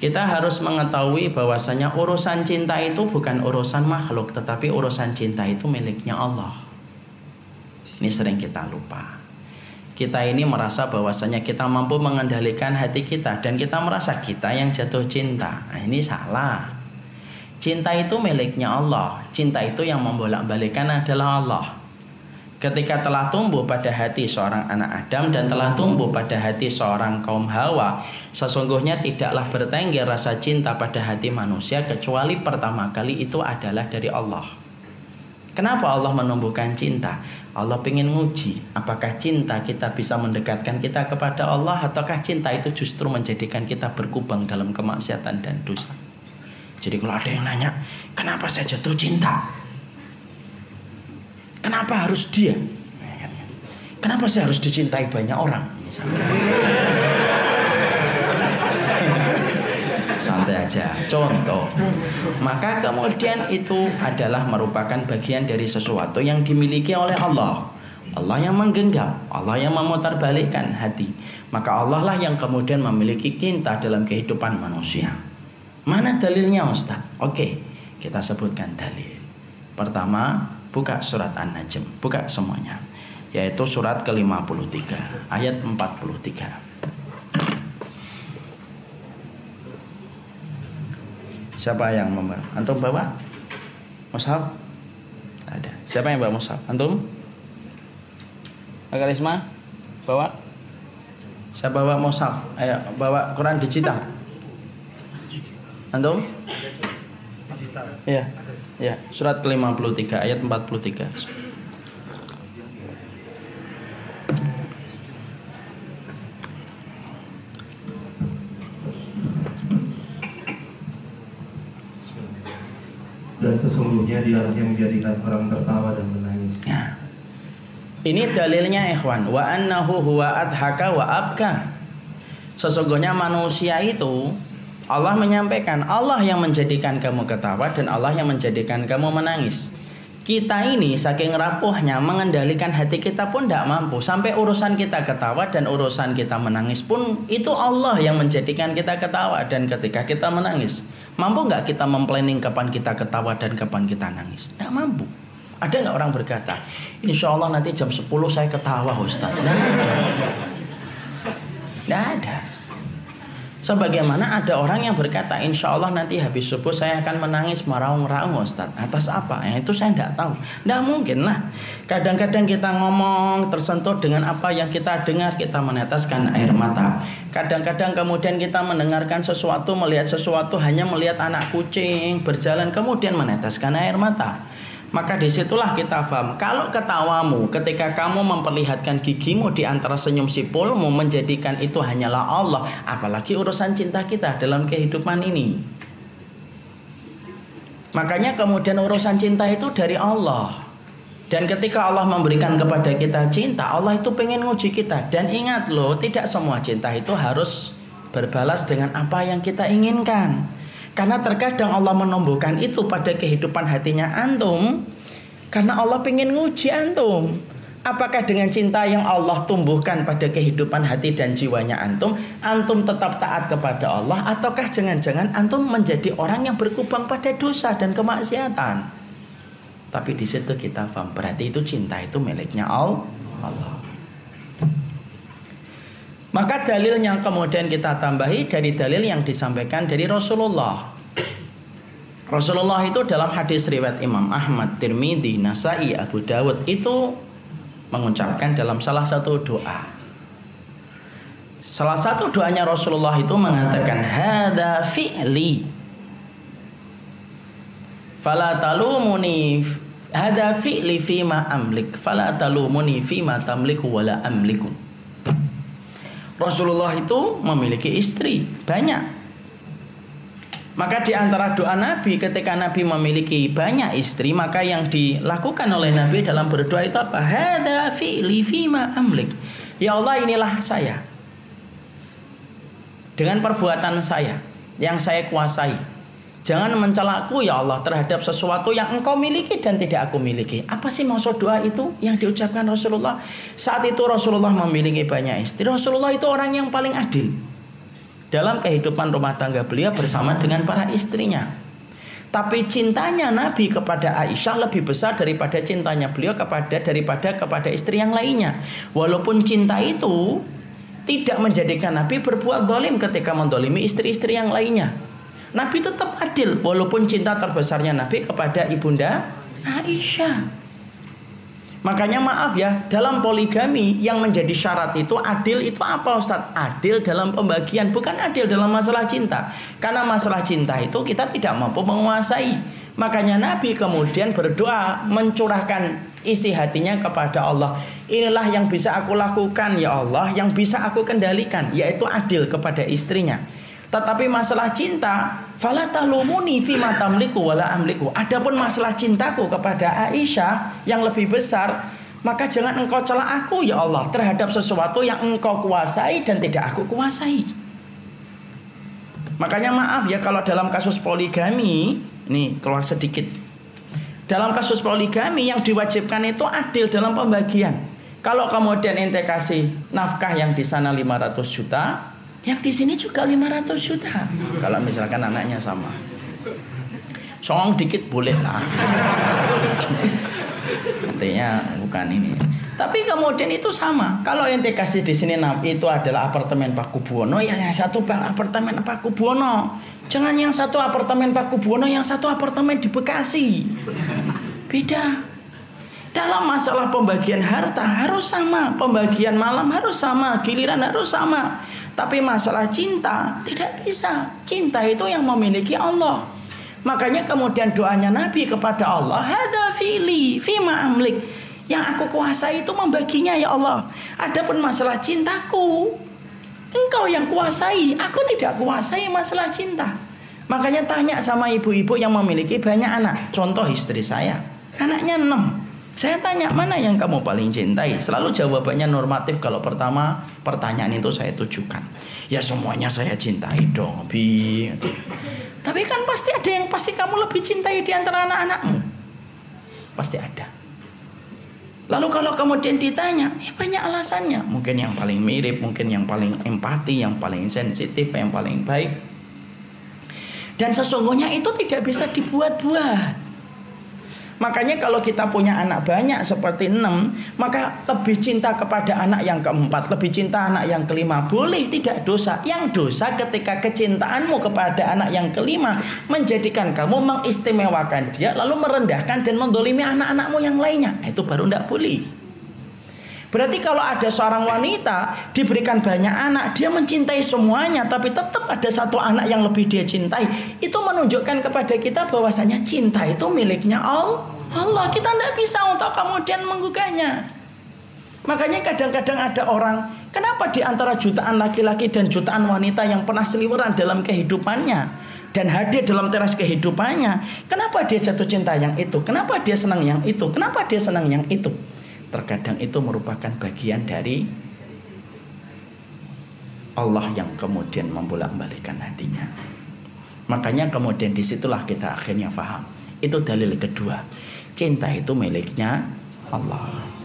Kita harus mengetahui bahwasanya urusan cinta itu bukan urusan makhluk, tetapi urusan cinta itu miliknya Allah. Ini sering kita lupa. Kita ini merasa bahwasanya kita mampu mengendalikan hati kita dan kita merasa kita yang jatuh cinta. Nah, ini salah. Cinta itu miliknya Allah. Cinta itu yang membolak-balikan adalah Allah. Ketika telah tumbuh pada hati seorang anak Adam dan telah tumbuh pada hati seorang kaum Hawa, sesungguhnya tidaklah bertengger rasa cinta pada hati manusia kecuali pertama kali itu adalah dari Allah. Kenapa Allah menumbuhkan cinta? Allah ingin nguji apakah cinta kita bisa mendekatkan kita kepada Allah ataukah cinta itu justru menjadikan kita berkubang dalam kemaksiatan dan dosa. Jadi kalau ada yang nanya, kenapa saya jatuh cinta? Kenapa harus dia? Kenapa saya harus dicintai banyak orang? Misalnya. Santai aja, contoh. Maka kemudian itu adalah merupakan bagian dari sesuatu yang dimiliki oleh Allah. Allah yang menggenggam, Allah yang memutarbalikkan hati. Maka Allah lah yang kemudian memiliki cinta dalam kehidupan manusia. Mana dalilnya Ustaz? Oke, kita sebutkan dalil. Pertama, buka surat An-Najm, buka semuanya. Yaitu surat ke-53, ayat 43. Siapa yang membawa? Antum bawa? Mushaf? Ada. Siapa yang bawa mushaf? Antum? Agarisma? Bawa? Siapa bawa mushaf? Ayo, bawa Quran digital. Antum? Iya. Ya, surat ke-53 ayat 43. dan sesungguhnya dialah yang menjadikan orang tertawa dan menangis. Ya. Ini dalilnya ikhwan wa annahu huwa adhaka wa abka. Sesungguhnya manusia itu Allah menyampaikan Allah yang menjadikan kamu ketawa dan Allah yang menjadikan kamu menangis. Kita ini saking rapuhnya mengendalikan hati kita pun tidak mampu. Sampai urusan kita ketawa dan urusan kita menangis pun Itu Allah yang menjadikan kita ketawa dan ketika kita menangis. Mampu nggak kita memplanning kapan kita ketawa dan kapan kita nangis? Tidak mampu. Ada nggak orang berkata Insya Allah nanti jam 10 saya ketawa Ustaz Tidak ada. Tidak ada Sebagaimana ada orang yang berkata, insya Allah nanti habis subuh saya akan menangis meraung-raung Ustaz. Atas apa? Ya, itu saya tidak tahu. Tidak mungkin lah. Kadang-kadang kita ngomong tersentuh dengan apa yang kita dengar, kita meneteskan air mata. Kadang-kadang kemudian kita mendengarkan sesuatu, melihat sesuatu, hanya melihat anak kucing berjalan, kemudian meneteskan air mata. Maka di situlah kita paham Kalau ketawamu ketika kamu memperlihatkan gigimu di antara senyum sipulmu Menjadikan itu hanyalah Allah. Apalagi urusan cinta kita dalam kehidupan ini. Makanya kemudian urusan cinta itu dari Allah. Dan ketika Allah memberikan kepada kita cinta Allah itu pengen nguji kita. Dan ingat loh tidak semua cinta itu harus berbalas dengan apa yang kita inginkan karena terkadang Allah menumbuhkan itu pada kehidupan hatinya antum karena Allah pengen nguji antum. Apakah dengan cinta yang Allah tumbuhkan pada kehidupan hati dan jiwanya antum, antum tetap taat kepada Allah ataukah jangan-jangan antum menjadi orang yang berkubang pada dosa dan kemaksiatan? Tapi di situ kita paham berarti itu cinta itu miliknya Allah. Maka dalil yang kemudian kita tambahi dari dalil yang disampaikan dari Rasulullah. Rasulullah itu dalam hadis riwayat Imam Ahmad, Tirmidzi, Nasai, Abu Dawud itu mengucapkan dalam salah satu doa. Salah satu doanya Rasulullah itu mengatakan hada fi'li. Fala talumuni hada fi'li fima amlik fala talumuni fima tamliku wala amliku. Rasulullah itu memiliki istri banyak. Maka di antara doa Nabi ketika Nabi memiliki banyak istri, maka yang dilakukan oleh Nabi dalam berdoa itu apa? Hada fi'li fima amlik. Ya Allah inilah saya. Dengan perbuatan saya yang saya kuasai. Jangan mencelaku ya Allah terhadap sesuatu yang engkau miliki dan tidak aku miliki. Apa sih maksud doa itu yang diucapkan Rasulullah? Saat itu Rasulullah memiliki banyak istri. Rasulullah itu orang yang paling adil. dalam kehidupan rumah tangga beliau bersama dengan para istrinya. Tapi cintanya Nabi kepada Aisyah lebih besar daripada cintanya beliau kepada daripada kepada istri yang lainnya. Walaupun cinta itu tidak menjadikan Nabi berbuat dolim ketika mendolimi istri-istri yang lainnya. Nabi tetap adil walaupun cinta terbesarnya Nabi kepada ibunda Aisyah. Makanya maaf ya, dalam poligami yang menjadi syarat itu adil itu apa Ustaz? Adil dalam pembagian, bukan adil dalam masalah cinta. Karena masalah cinta itu kita tidak mampu menguasai. Makanya Nabi kemudian berdoa mencurahkan isi hatinya kepada Allah. Inilah yang bisa aku lakukan ya Allah, yang bisa aku kendalikan, yaitu adil kepada istrinya. Tetapi masalah cinta, fala talumuni fi matamliku wala amliku. Adapun masalah cintaku kepada Aisyah yang lebih besar, maka jangan engkau celah aku ya Allah terhadap sesuatu yang engkau kuasai dan tidak aku kuasai. Makanya maaf ya kalau dalam kasus poligami, ini keluar sedikit. Dalam kasus poligami yang diwajibkan itu adil dalam pembagian. Kalau kemudian ente kasih nafkah yang di sana 500 juta, yang di sini juga 500 juta. Kalau misalkan anaknya sama. Song dikit boleh lah. Artinya bukan ini. Tapi kemudian itu sama. Kalau yang kasih di sini itu adalah apartemen Pak Kubuwono, ya yang satu apartemen Pak Kubuwono. Jangan yang satu apartemen Pak Kubuwono, yang satu apartemen di Bekasi. Beda. Dalam masalah pembagian harta harus sama, pembagian malam harus sama, giliran harus sama. Tapi masalah cinta tidak bisa. Cinta itu yang memiliki Allah. Makanya kemudian doanya Nabi kepada Allah, "Hada fili, fima amlik." Yang aku kuasai itu membaginya ya Allah. Adapun masalah cintaku, engkau yang kuasai, aku tidak kuasai masalah cinta. Makanya tanya sama ibu-ibu yang memiliki banyak anak. Contoh istri saya, anaknya enam. Saya tanya mana yang kamu paling cintai? Selalu jawabannya normatif kalau pertama pertanyaan itu saya tujukan. Ya semuanya saya cintai dong, Bi. Tapi kan pasti ada yang pasti kamu lebih cintai di antara anak-anakmu. Pasti ada. Lalu kalau kemudian ditanya, ya banyak alasannya. Mungkin yang paling mirip, mungkin yang paling empati, yang paling sensitif, yang paling baik. Dan sesungguhnya itu tidak bisa dibuat-buat. Makanya kalau kita punya anak banyak seperti enam, maka lebih cinta kepada anak yang keempat, lebih cinta anak yang kelima. Boleh tidak dosa. Yang dosa ketika kecintaanmu kepada anak yang kelima menjadikan kamu mengistimewakan dia, lalu merendahkan dan mendolimi anak-anakmu yang lainnya. Nah, itu baru tidak boleh. Berarti kalau ada seorang wanita diberikan banyak anak, dia mencintai semuanya, tapi tetap ada satu anak yang lebih dia cintai. Itu menunjukkan kepada kita bahwasanya cinta itu miliknya Allah. Allah kita tidak bisa untuk kemudian menggugahnya. Makanya kadang-kadang ada orang, kenapa di antara jutaan laki-laki dan jutaan wanita yang pernah seliweran dalam kehidupannya dan hadir dalam teras kehidupannya, kenapa dia jatuh cinta yang itu? Kenapa dia senang yang itu? Kenapa dia senang yang itu? Terkadang itu merupakan bagian dari Allah yang kemudian membolak-balikan hatinya. Makanya kemudian di situlah kita akhirnya faham. Itu dalil kedua cinta itu miliknya Allah.